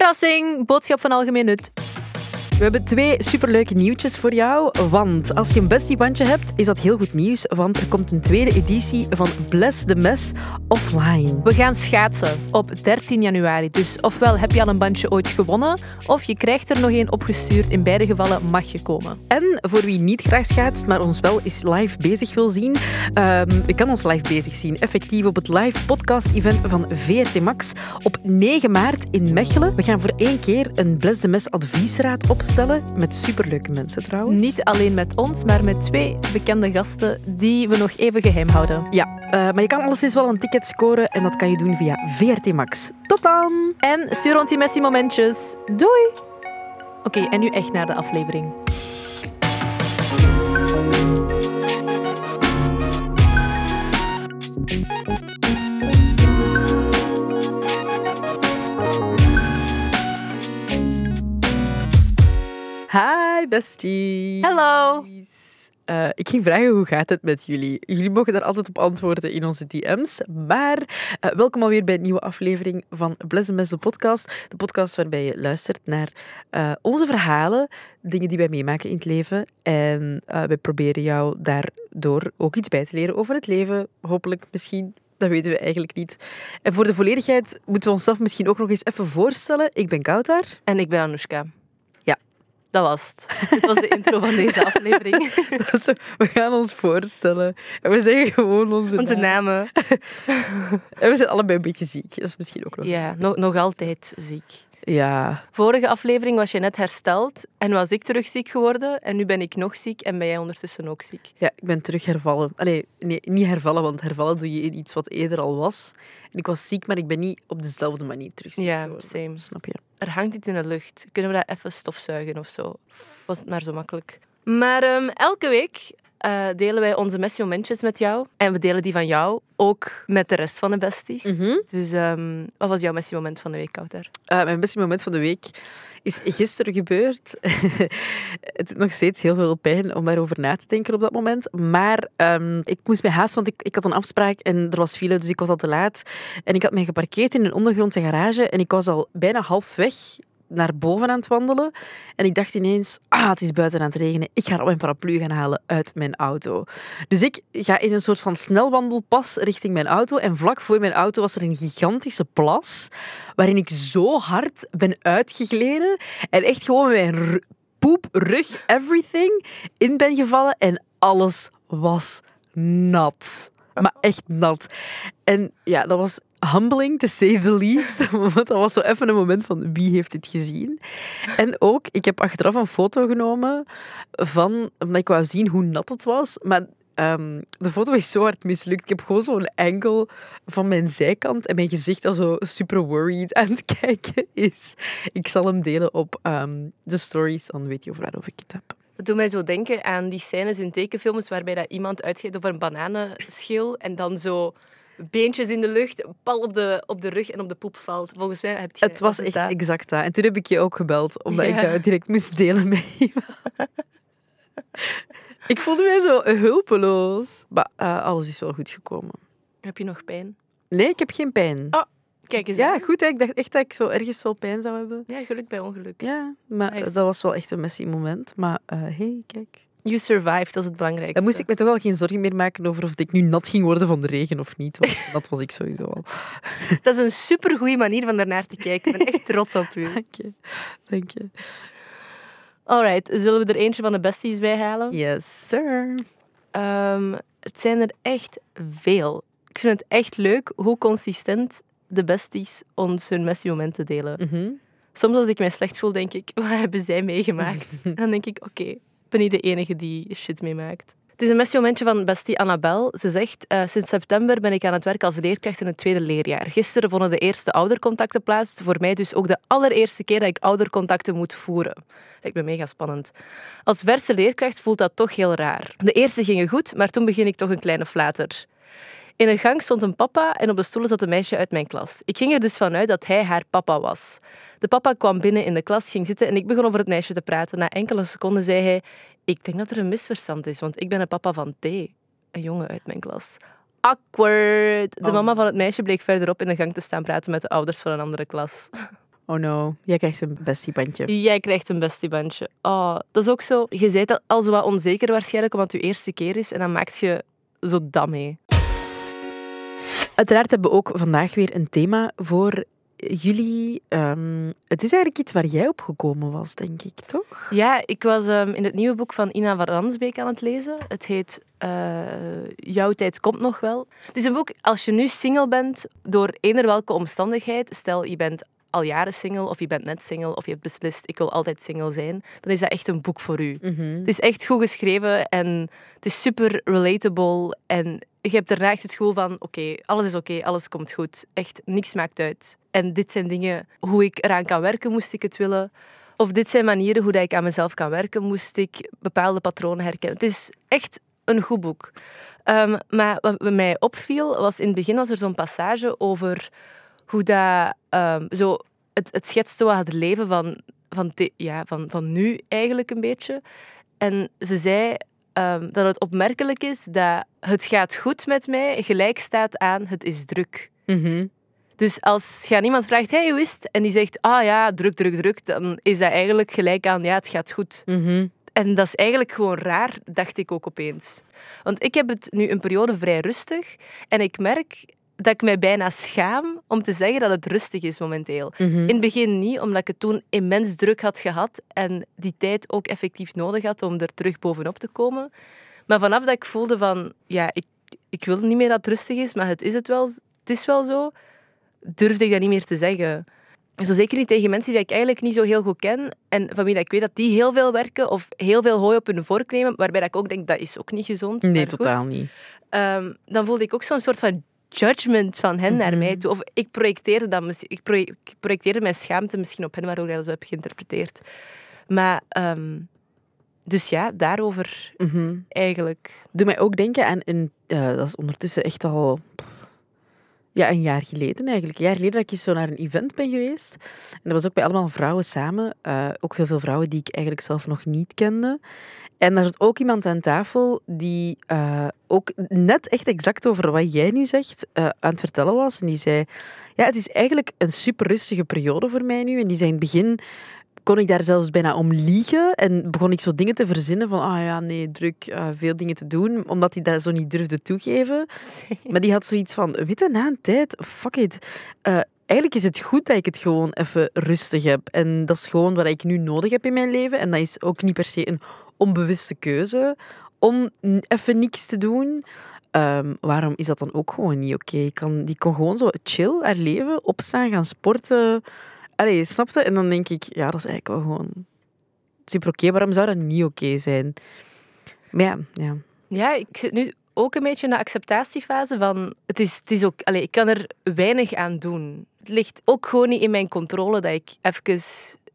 Verrassing, boodschap van algemeen nut. We hebben twee superleuke nieuwtjes voor jou. Want als je een bestiebandje hebt, is dat heel goed nieuws. Want er komt een tweede editie van Bless the Mess offline. We gaan schaatsen op 13 januari. Dus ofwel heb je al een bandje ooit gewonnen, of je krijgt er nog één opgestuurd. In beide gevallen mag je komen. En voor wie niet graag schaatst, maar ons wel eens live bezig wil zien, um, je kan ons live bezig zien. Effectief op het live podcast-event van VRT Max op 9 maart in Mechelen. We gaan voor één keer een Bless the Mess adviesraad opstellen met superleuke mensen trouwens. Niet alleen met ons, maar met twee bekende gasten die we nog even geheim houden. Ja, uh, maar je kan alleszins wel een ticket scoren en dat kan je doen via VRT Max. Tot dan! En stuur ons die Messi momentjes. Doei! Oké, en nu echt naar de aflevering. Hi, bestie. Hallo. Uh, ik ging vragen hoe gaat het met jullie. Jullie mogen daar altijd op antwoorden in onze DM's. Maar uh, welkom alweer bij een nieuwe aflevering van Bless Mess, de podcast. De podcast waarbij je luistert naar uh, onze verhalen, dingen die wij meemaken in het leven. En wij proberen jou daardoor ook iets bij te leren over het leven. Hopelijk, misschien dat weten we eigenlijk niet. En voor de volledigheid moeten we onszelf misschien ook nog eens even voorstellen. Ik ben Koutar. En ik ben Anoushka. Dat was het. Dit was de intro van deze aflevering. we gaan ons voorstellen. En we zeggen gewoon onze, onze namen. en we zijn allebei een beetje ziek. Dat is misschien ook nog. Ja, nog, nog altijd ziek. Ja. Vorige aflevering was je net hersteld en was ik terug ziek geworden. En nu ben ik nog ziek en ben jij ondertussen ook ziek. Ja, ik ben terug hervallen. Allee, nee, niet hervallen, want hervallen doe je in iets wat eerder al was. En ik was ziek, maar ik ben niet op dezelfde manier terug ziek ja, geworden. same. Snap je? Er hangt iets in de lucht. Kunnen we dat even stofzuigen of zo? Was het maar zo makkelijk. Maar um, elke week uh, delen wij onze messi momentjes met jou. En we delen die van jou ook met de rest van de besties. Mm -hmm. Dus um, wat was jouw messi moment van de week, Kouter? Uh, mijn messi moment van de week is gisteren gebeurd. het doet nog steeds heel veel pijn om daarover na te denken op dat moment. Maar um, ik moest mij haasten, want ik, ik had een afspraak en er was file, dus ik was al te laat. En ik had mij geparkeerd in een ondergrondse garage en ik was al bijna half weg naar boven aan het wandelen. En ik dacht ineens, ah, het is buiten aan het regenen. Ik ga mijn paraplu gaan halen uit mijn auto. Dus ik ga in een soort van snelwandelpas richting mijn auto. En vlak voor mijn auto was er een gigantische plas. Waarin ik zo hard ben uitgegleden. En echt gewoon mijn poep, rug, everything in ben gevallen. En alles was nat. Maar echt nat. En ja, dat was humbling, to say the least. Want dat was zo even een moment van wie heeft dit gezien. En ook, ik heb achteraf een foto genomen van, omdat ik wou zien hoe nat het was. Maar um, de foto is zo hard mislukt. Ik heb gewoon zo'n angle van mijn zijkant en mijn gezicht dat zo super worried aan het kijken is. Ik zal hem delen op um, de stories, dan weet je waarover ik het heb. Dat doet mij zo denken aan die scènes in tekenfilms waarbij dat iemand uitgeeft over een bananenschil en dan zo beentjes in de lucht, pal op de, op de rug en op de poep valt. Volgens mij heb je... Het was echt dat. exact dat. En toen heb ik je ook gebeld, omdat ja. ik dat direct moest delen met ik voelde mij zo hulpeloos. Maar uh, alles is wel goed gekomen. Heb je nog pijn? Nee, ik heb geen pijn. Oh, kijk eens. Ja, goed. Hè? Ik dacht echt dat ik zo ergens wel pijn zou hebben. Ja, geluk bij ongeluk. Ja, maar nice. dat was wel echt een messy moment. Maar hé, uh, hey, kijk. You survived, dat is het belangrijkste. Dan moest ik me toch al geen zorgen meer maken over of ik nu nat ging worden van de regen of niet. Want dat was ik sowieso al. Dat is een supergoeie manier van daarnaar te kijken. Ik ben echt trots op u. Dank je. Dank je. Alright, zullen we er eentje van de besties bij halen? Yes, sir. Um, het zijn er echt veel. Ik vind het echt leuk hoe consistent de besties ons hun messi-momenten delen. Mm -hmm. Soms als ik mij slecht voel, denk ik, wat hebben zij meegemaakt? en dan denk ik, oké, okay, ben niet de enige die shit meemaakt. Het is een messi-momentje van bestie Annabel. Ze zegt, uh, sinds september ben ik aan het werk als leerkracht in het tweede leerjaar. Gisteren vonden de eerste oudercontacten plaats. Voor mij dus ook de allereerste keer dat ik oudercontacten moet voeren. Lijkt me mega spannend. Als verse leerkracht voelt dat toch heel raar. De eerste gingen goed, maar toen begin ik toch een kleine flater. In een gang stond een papa en op de stoelen zat een meisje uit mijn klas. Ik ging er dus vanuit dat hij haar papa was. De papa kwam binnen in de klas, ging zitten en ik begon over het meisje te praten. Na enkele seconden zei hij: Ik denk dat er een misverstand is, want ik ben een papa van T, een jongen uit mijn klas. Awkward. De mama van het meisje bleek verderop in de gang te staan praten met de ouders van een andere klas. Oh no, jij krijgt een bestiebandje. Jij krijgt een bestiebandje. Oh, dat is ook zo. Je bent al zo wat onzeker waarschijnlijk, omdat het je eerste keer is. En dan maakt je zo dat mee. Uiteraard hebben we ook vandaag weer een thema voor jullie. Ehm, het is eigenlijk iets waar jij op gekomen was, denk ik, toch? Ja, ik was ehm, in het nieuwe boek van Ina van Ransbeek aan het lezen. Het heet eh, Jouw tijd komt nog wel. Het is een boek, als je nu single bent, door eender welke omstandigheid, stel je bent al jaren single, of je bent net single, of je hebt beslist, ik wil altijd single zijn, dan is dat echt een boek voor u. Het is echt goed geschreven en het is super relatable en je hebt daarna echt het gevoel van, oké, alles is oké, alles komt goed. Echt, niks maakt uit. En dit zijn dingen, hoe ik eraan kan werken, moest ik het willen. Of dit zijn manieren hoe dat ik aan mezelf kan werken, moest ik bepaalde patronen herkennen. Het is echt een goed boek. Ehm, maar wat mij opviel, was in het begin was er zo'n passage over hoe dat... Um, zo, het, het schetst zo het leven van, van, ja, van, van nu eigenlijk een beetje. En ze zei um, dat het opmerkelijk is dat het gaat goed met mij gelijk staat aan het is druk. Mm Dus als je aan iemand vraagt, hey, hoe is het? En die zegt, ah ja, druk, druk, druk, dan is dat eigenlijk gelijk aan, ja, het gaat goed. Mm En dat is eigenlijk gewoon raar, dacht ik ook opeens. Want ik heb het nu een periode vrij rustig en ik merk dat ik mij bijna schaam om te zeggen dat het rustig is momenteel. Mhm. In het begin niet, omdat ik het toen immens druk had gehad en die tijd ook effectief nodig had om er terug bovenop te komen. Maar vanaf dat ik voelde van, ja, ik, ik wil niet meer dat het rustig is, maar het is het wel, het is wel zo, durfde ik dat niet meer te zeggen. Zo zeker niet tegen mensen die ik eigenlijk niet zo heel goed ken en van wie ik weet dat die heel veel werken of heel veel hooi op hun vork nemen, waarbij dat ik ook denk dat is ook niet gezond. Nee, totaal niet. Ehm, dan voelde ik ook zo'n soort van judgment van hen naar Mhm. mij toe. Of ik projecteerde, dat, ik proje- ik projecteerde mijn schaamte misschien op hen, waardoor ik dat zo heb geïnterpreteerd. Maar, ehm, dus ja, daarover Mhm. eigenlijk. Doe mij ook denken aan een... eh, dat is ondertussen echt al... Ja, een jaar geleden eigenlijk. Een jaar geleden dat ik zo naar een event ben geweest. En dat was ook bij allemaal vrouwen samen. eh, ook heel veel vrouwen die ik eigenlijk zelf nog niet kende. En daar zat ook iemand aan tafel die eh, ook net echt exact over wat jij nu zegt eh, aan het vertellen was. En die zei, ja, het is eigenlijk een super rustige periode voor mij nu. En die zei in het begin kon ik daar zelfs bijna om liegen en begon ik zo dingen te verzinnen van, ah ja, nee, druk, eh, veel dingen te doen, omdat hij dat zo niet durfde toegeven. Maar die had zoiets van, weet je, na een tijd, fuck it. Eh, eigenlijk is het goed dat ik het gewoon even rustig heb. En dat is gewoon wat ik nu nodig heb in mijn leven. En dat is ook niet per se een onbewuste keuze om even niks te doen. Ehm, waarom is dat dan ook gewoon niet oké? Kan, die kon gewoon zo chill haar leven, opstaan, gaan sporten. Allee, snapte? En dan denk ik, ja, dat is eigenlijk wel gewoon super oké. Waarom zou dat niet oké zijn? Maar ja, ja. Ja, ik zit nu ook een beetje in de acceptatiefase van... Het is, het is ook... Allee, ik kan er weinig aan doen. Het ligt ook gewoon niet in mijn controle dat ik even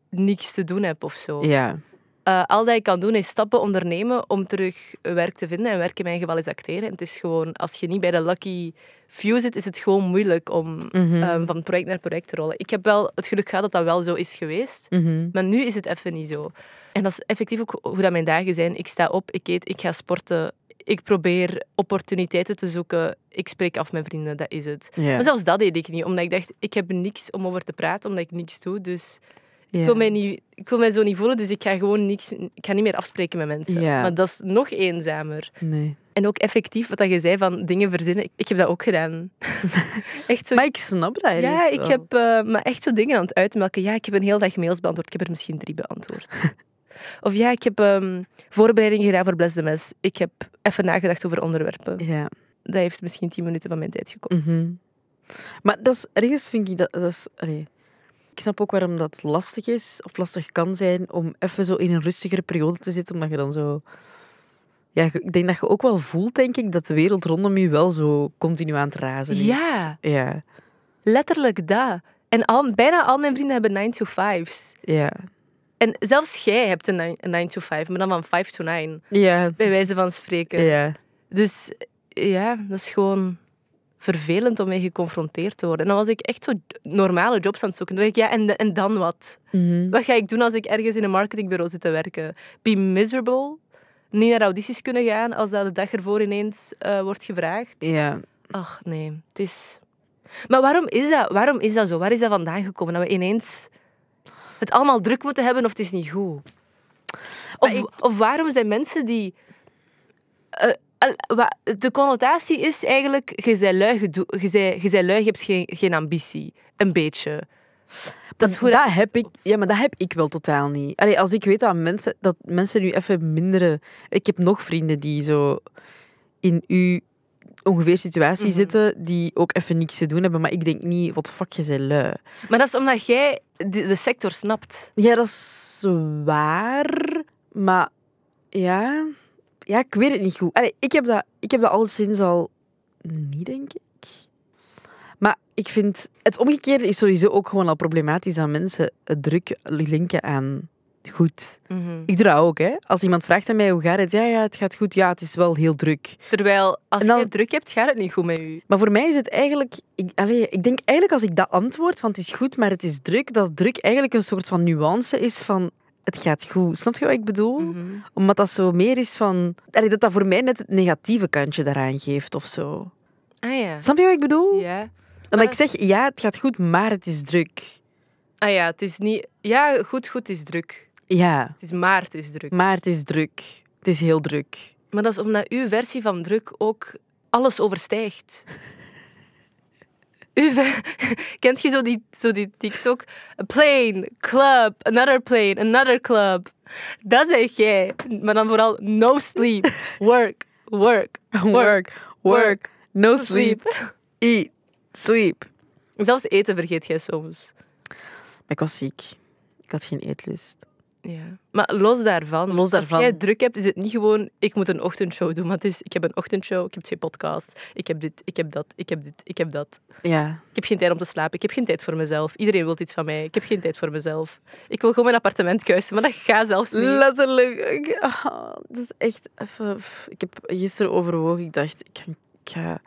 niks te doen heb of zo. ja. Eh, al dat ik kan doen is stappen ondernemen om terug werk te vinden. En werk in mijn geval is acteren. En het is gewoon, als je niet bij de lucky few zit, is het gewoon moeilijk om Mhm. ehm, van project naar project te rollen. Ik heb wel het geluk gehad dat dat wel zo is geweest. Mhm. Maar nu is het even niet zo. En dat is effectief ook hoe dat mijn dagen zijn. Ik sta op, ik eet, ik ga sporten. Ik probeer opportuniteiten te zoeken. Ik spreek af met vrienden, dat is het. Maar zelfs dat deed ik niet, omdat ik dacht, ik heb niks om over te praten, omdat ik niks doe. Dus Ik, wil mij niet, ik wil mij zo niet voelen, dus ik ga gewoon niks, ik ga niet meer afspreken met mensen. Maar dat is nog eenzamer. Nee. En ook effectief, wat dat je zei van dingen verzinnen, ik, ik heb dat ook gedaan. echt zo. Maar ik snap dat Ja, ik wel. heb eh, maar echt zo dingen aan het uitmelken. Ja, ik heb een hele dag mails beantwoord. Ik heb er misschien drie beantwoord. of ja, ik heb ehm voorbereidingen gedaan voor Bless the Mess. Ik heb even nagedacht over onderwerpen. Ja. Dat heeft misschien tien minuten van mijn tijd gekost. Mhm. Maar dat is, ergens vind ik dat... dat is, allee, ik snap ook waarom dat lastig is, of lastig kan zijn, om even zo in een rustigere periode te zitten, omdat je dan zo... Ja, ik denk dat je ook wel voelt, denk ik, dat de wereld rondom je wel zo continu aan het razen is. Ja. Ja. Letterlijk dat. En al, bijna al mijn vrienden hebben 9 to 5's. Ja. En zelfs jij hebt een 9 to 5, maar dan van 5 to 9. Ja. Bij wijze van spreken. Ja. Dus ja, dat is gewoon vervelend om mee geconfronteerd te worden. En dan was ik echt zo normale jobs aan het zoeken. Dan dacht ik, ja, en, en dan wat? Mhm. Wat ga ik doen als ik ergens in een marketingbureau zit te werken? Be miserable? Niet naar audities kunnen gaan als dat de dag ervoor ineens eh, wordt gevraagd? Ja. Ach, nee. Het is... Maar waarom is, dat? waarom is dat zo? Waar is dat vandaan gekomen? Dat we ineens het allemaal druk moeten hebben of het is niet goed. Of, ik- of waarom zijn mensen die... eh, de connotatie is eigenlijk, je bent lui, je bent- je bent lui, je hebt geen, geen ambitie. Een beetje. Dat, is dat heb ik. Ja, maar dat heb ik wel totaal niet. Allee, als ik weet dat mensen, dat mensen nu even mindere. Ik heb nog vrienden die zo in uw ongeveer situatie Mhm. zitten, die ook even niks te doen hebben. Maar ik denk niet, wat fuck, je bent lui. Maar dat is omdat jij de, de sector snapt. Ja, dat is waar. Maar ja, ja ik weet het niet goed. Allee, ik, heb dat, ik heb dat alleszins al niet, denk ik. Maar ik vind het omgekeerde is sowieso ook gewoon al problematisch dat mensen het druk linken aan goed. Ik doe dat ook, hè. Als iemand vraagt aan mij hoe gaat het, ja, ja, het gaat goed. Ja, het is wel heel druk. Terwijl, als dan- je het druk hebt, gaat het niet goed met je. Maar voor mij is het eigenlijk... Ik, allee, ik denk eigenlijk als ik dat antwoord van het is goed, maar het is druk, dat druk eigenlijk een soort van nuance is van het gaat goed. Snap je wat ik bedoel? Mhm. Omdat dat zo meer is van... Dat dat voor mij net het negatieve kantje daaraan geeft of zo. Ah ja. Snap je wat ik bedoel? Ja. Maar Maar ik zeg, ja, het gaat goed, maar het is druk. Ah ja, het is niet... Ja, goed, goed, is druk. Ja, Het is maar, het is druk. maar het is druk. Het is heel druk. Maar dat is omdat uw versie van druk ook alles overstijgt. Uw ver- Kent je zo die, zo die TikTok? A plane, club, another plane, another club. Dat zeg jij. Maar dan vooral no sleep, work, work, Work, work, no sleep, eat, sleep. Zelfs eten vergeet jij soms. Ik was ziek. Ik had geen eetlust. Ja. Maar los daarvan, Los daarvan. als jij druk hebt, is het niet gewoon ik moet een ochtendshow doen. Want het is, ik heb een ochtendshow, ik heb twee podcasts, ik heb dit, ik heb dat, ik heb dit, ik heb dat. Ja. Ik heb geen tijd om te slapen. Ik heb geen tijd voor mezelf. Iedereen wil iets van mij. Ik heb geen tijd voor mezelf. Ik wil gewoon mijn appartement kuisen, maar dat gaat zelfs niet. Letterlijk. Ik, ah, is echt even... Ik heb gisteren overwogen. Ik dacht, ik ga, ik ga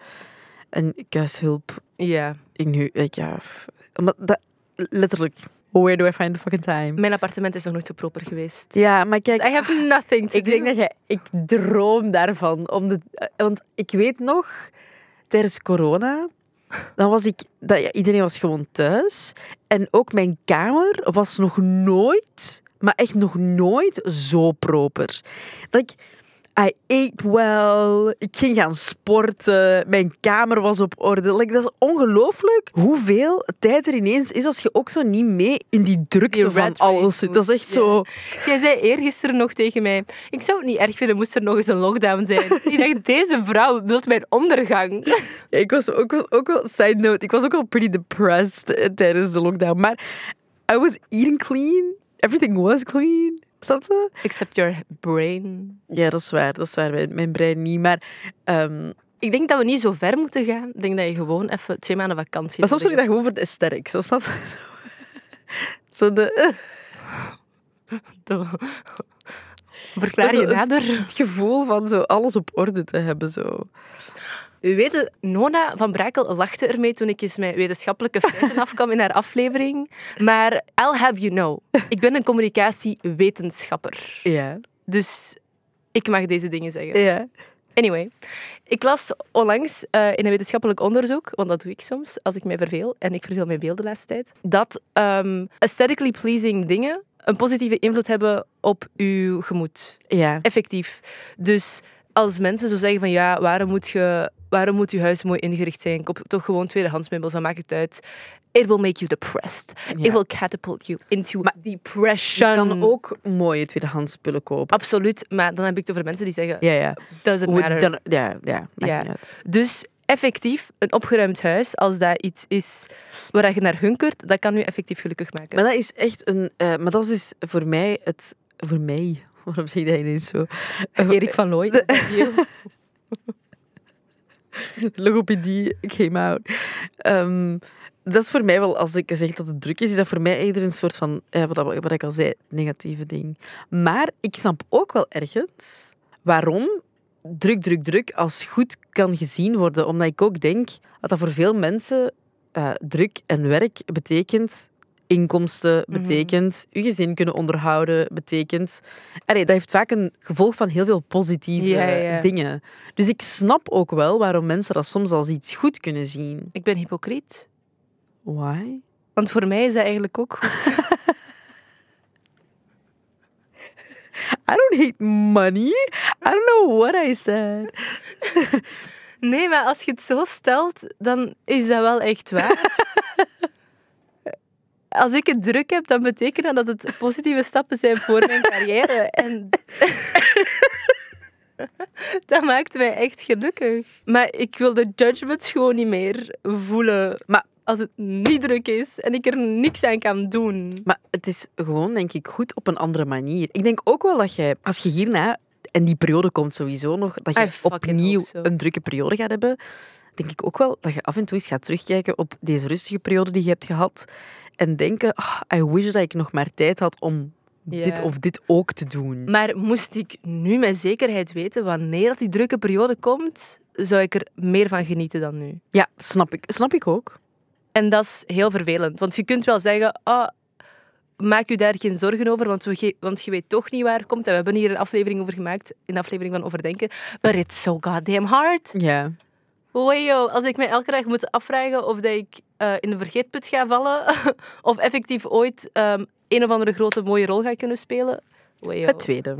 een kuishulp Ja, in nu. Ik, ja, maar dat, letterlijk. Where do I find the fucking time? mijn appartement is nog nooit zo proper geweest. Ja, maar kijk, I have nothing to ik do. denk dat jij... Ik droom daarvan. Om de, eh, want ik weet nog, tijdens corona... Dan was ik... Dat, ja, iedereen was gewoon thuis. En ook mijn kamer was nog nooit... Maar echt nog nooit zo proper. Dat ik... I ate well. Ik ging gaan sporten. Mijn kamer was op orde. Like, dat is ongelooflijk hoeveel tijd er ineens is als je ook zo niet mee in die drukte Die van alles zit. Dat is echt zo... Jij zei eergisteren nog tegen mij, ik zou het niet erg vinden moest er nog eens een lockdown zijn. ik dacht, deze vrouw wil mijn ondergang. Ja, ik was ook, was ook wel, side note, ik was ook wel pretty depressed eh, tijdens de lockdown. Maar I was eating clean. Everything was clean. Snap je? Except your brain. Ja, dat is waar. Dat is waar. Mijn, mijn brein niet. Maar, ehm, Ik denk dat we niet zo ver moeten gaan. Ik denk dat je gewoon even twee maanden vakantie maar soms nodig ik dat gewoon voor de aesthetic. Zo, snap je? Zo de, hebt. Verklaar je het- nader. het gevoel van zo alles op orde te hebben. Zo. U weet, het, Nona van Brakel lachte ermee toen ik eens met wetenschappelijke feiten afkwam in haar aflevering. Maar I'll have you know, ik ben een communicatiewetenschapper. Ja. Dus ik mag deze dingen zeggen. Ja. Anyway, ik las onlangs eh, in een wetenschappelijk onderzoek, want dat doe ik soms als ik mij verveel, en ik verveel mij veel de laatste tijd, dat ehm, aesthetically pleasing dingen een positieve invloed hebben op uw gemoed. Ja. Effectief. Dus als mensen zo zeggen van ja, waarom moet je, waarom moet je huis mooi ingericht zijn? Koop toch gewoon tweedehands meubels, wat maakt het uit? It will make you depressed. Ja. It will catapult you into Maar Je depression. kan ook mooie tweedehands spullen kopen. Absoluut, maar dan heb ik het over mensen die zeggen, Ja, ja. doesn't matter. dan- ja, ja. Ja. Dus effectief, een opgeruimd huis, als dat iets is waar je naar hunkert, dat kan u effectief gelukkig maken. Maar dat is echt een... eh, maar dat is dus voor mij het... Voor mij... Waarom zeg je dat ineens zo? Erik van Looy? Logopedie came out. Ehm, dat is voor mij wel, als ik zeg dat het druk is, is dat voor mij eerder een soort van, wat, wat ik al zei, negatieve ding. Maar ik snap ook wel ergens waarom druk, druk, druk als goed kan gezien worden. Omdat ik ook denk dat dat voor veel mensen eh, druk en werk betekent inkomsten mhm. betekent, mm je gezin kunnen onderhouden betekent. Dat heeft vaak een gevolg van heel veel positieve dingen. Dus ik snap ook wel waarom mensen dat soms als iets goed kunnen zien. Ik ben hypocriet. Why? Want voor mij is dat eigenlijk ook goed. I don't hate money. I don't know what I said. nee, maar als je het zo stelt, dan is dat wel echt waar. Als ik het druk heb, dan betekent dat dat het positieve stappen zijn voor mijn carrière. En dat maakt mij echt gelukkig. Maar ik wil de judgments gewoon niet meer voelen. Maar als het niet druk is en ik er niks aan kan doen. Maar het is gewoon, denk ik, goed op een andere manier. Ik denk ook wel dat jij, als je hierna, en die periode komt sowieso nog, dat je opnieuw so. een drukke periode gaat hebben, denk ik ook wel dat je af en toe eens gaat terugkijken op deze rustige periode die je hebt gehad en denken, ah, I wish dat ik nog maar tijd had om dit of dit ook te doen. Maar moest ik nu met zekerheid weten wanneer dat die drukke periode komt, zou ik er meer van genieten dan nu. Ja, snap ik. Snap ik ook. En dat is heel vervelend. Want je kunt wel zeggen, ah, maak je daar geen zorgen over, want, we want je weet toch niet waar het komt. En we hebben hier een aflevering over gemaakt, een aflevering van Overdenken. But it's so goddamn hard. Ja. Wayo, als ik mij elke dag moet afvragen of dat ik eh, in de vergeetput ga vallen, of effectief ooit ehm, een of andere grote mooie rol ga kunnen spelen. Het tweede.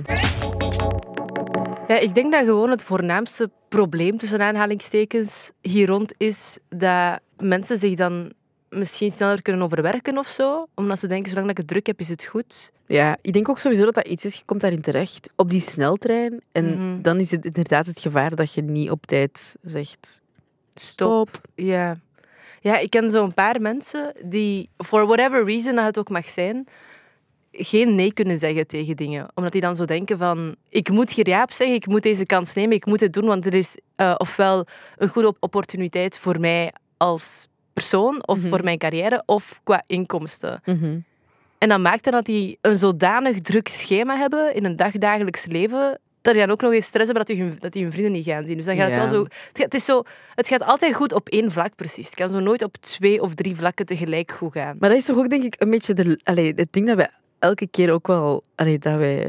Ja, ik denk dat gewoon het voornaamste probleem tussen aanhalingstekens hier rond is dat mensen zich dan misschien sneller kunnen overwerken of zo. Omdat ze denken, zolang dat ik het druk heb, is het goed. Ja, ik denk ook sowieso dat dat iets is, je komt daarin terecht op die sneltrein en Mhm. dan is het inderdaad het gevaar dat je niet op tijd zegt stop. Ja. Ja, ik ken zo'n paar mensen die, for whatever reason dat het ook mag zijn, geen nee kunnen zeggen tegen dingen. Omdat die dan zo denken van, ik moet hier ja op zeggen, ik moet deze kans nemen, ik moet het doen, want er is eh, ofwel een goede opportuniteit voor mij als persoon, of Mhm. voor mijn carrière, of qua inkomsten. Mhm. En dat maakt dan dat die een zodanig druk schema hebben in een dagdagelijks leven, dat die dan ook nog eens stress hebben dat die hun, dat die hun vrienden niet gaan zien. Dus dan gaat Ja. het wel zo... Het gaat, het, is zo... het gaat altijd goed op één vlak, precies. Het kan zo nooit op twee of drie vlakken tegelijk goed gaan. Maar dat is toch ook denk ik een beetje de, allee, het ding dat wij elke keer ook wel, allee, dat, wij,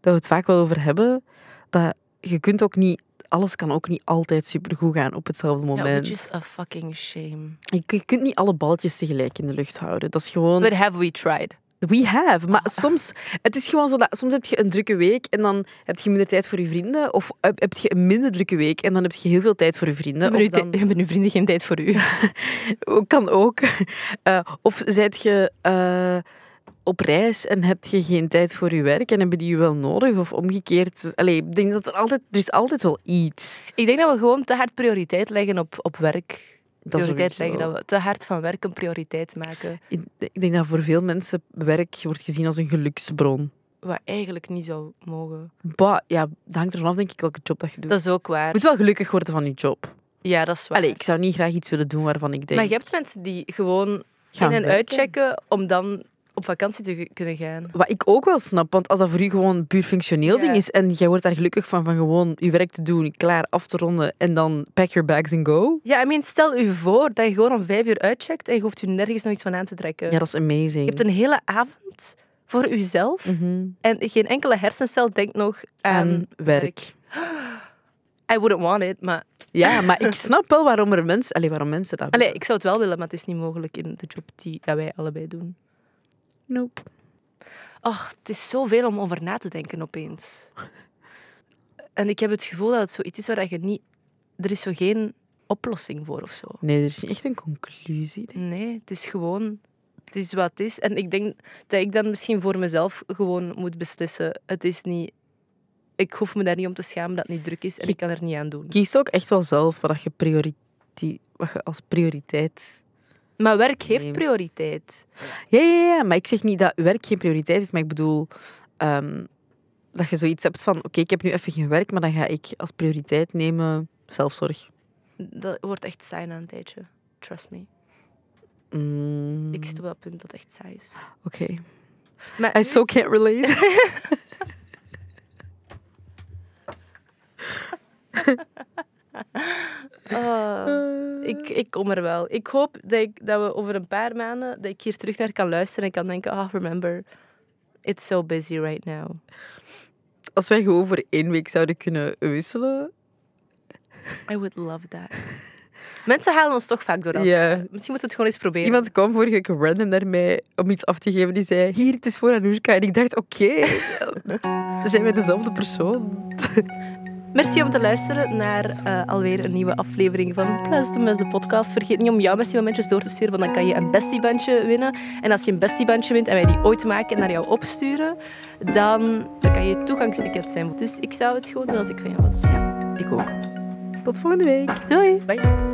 dat we het vaak wel over hebben, dat je kunt ook niet, alles kan ook niet altijd supergoed gaan op hetzelfde Ja, moment. which is a fucking shame. je, je kunt niet alle balletjes tegelijk in de lucht houden. Dat is gewoon... But have we tried? We have. Maar soms, het is gewoon zo dat soms heb je een drukke week en dan heb je minder tijd voor je vrienden. Of heb je een minder drukke week en dan heb je heel veel tijd voor je vrienden. Hebben, dan, hebben uw vrienden geen tijd voor u? kan ook. Eh, of zijt je eh, op reis en heb je geen tijd voor je werk en hebben die je wel nodig? Of omgekeerd. Allee, ik denk dat er altijd, er is altijd wel iets. Ik denk dat we gewoon te hard prioriteit leggen op, op werk. Dat Prioriteit leggen, dat we te hard van werk een prioriteit maken. Ik, ik denk dat voor veel mensen werk wordt gezien als een geluksbron. Wat eigenlijk niet zou mogen. Bah, ja, dat hangt ervan af, denk ik, welke job dat je doet. Dat is ook waar. Je moet wel gelukkig worden van je job. Ja, dat is waar. Allee, ik zou niet graag iets willen doen waarvan ik denk... Maar je hebt mensen die gewoon gaan in- en werken. uitchecken om dan op vakantie te kunnen gaan. Wat ik ook wel snap, want als dat voor u gewoon puur functioneel Ja. ding is en jij wordt daar gelukkig van, van gewoon je werk te doen, klaar, af te ronden en dan pack your bags and go. Ja, I mean, stel u voor dat je gewoon om vijf uur uitcheckt en je hoeft u nergens nog iets van aan te trekken. Ja, dat is amazing. Je hebt een hele avond voor uzelf Mhm. en geen enkele hersencel denkt nog aan, Aan werk. I wouldn't want it, maar... Ja, maar ik snap wel waarom er mensen... Allee, waarom mensen dat Allee, ik zou het wel willen, maar het is niet mogelijk in de job die dat wij allebei doen. Nope. Och, het is zoveel om over na te denken opeens. En ik heb het gevoel dat het zoiets is waar dat je niet... Er is zo geen oplossing voor of zo. Nee, er is niet echt een conclusie. denk ik. Nee, het is gewoon... Het is wat het is. En ik denk dat ik dan misschien voor mezelf gewoon moet beslissen. Het is niet... Ik hoef me daar niet om te schamen dat het niet druk is en Je- ik kan er niet aan doen. Kies ook echt wel zelf wat je, prioriti- wat je als prioriteit... Maar werk heeft Neemt. prioriteit. Ja, ja, ja, maar ik zeg niet dat werk geen prioriteit heeft, maar ik bedoel... ehm, dat je zoiets hebt van, oké, ik heb nu even geen werk, maar dan ga ik als prioriteit nemen zelfzorg. Dat wordt echt saai na een tijdje. Trust me. Mm, Ik zit op dat punt dat het echt saai is. Oké. Maar I so is- can't relate. Ah, ik, ik kom er wel. Ik hoop dat, ik, dat we over een paar maanden dat ik hier terug naar kan luisteren en kan denken, ah, remember, it's so busy right now. Als wij gewoon voor één week zouden kunnen wisselen. I would love that. Mensen halen ons toch vaak door elkaar. Ja. Misschien moeten we het gewoon eens proberen. Iemand kwam vorige week random naar mij om iets af te geven. Die zei, hier, het is voor Anoushka. En ik dacht, oké, zijn wij dezelfde persoon? Merci om te luisteren naar eh, alweer een nieuwe aflevering van Plus de Mus, de podcast. Vergeet niet om jouw bestie-momentjes door te sturen, want dan kan je een bestiebandje winnen. En als je een bestiebandje wint en wij die ooit maken en naar jou opsturen, dan, dan kan je toegangsticket zijn. Dus ik zou het gewoon doen als ik van jou was. Ja, Ik ook. Tot volgende week. doei! Bye.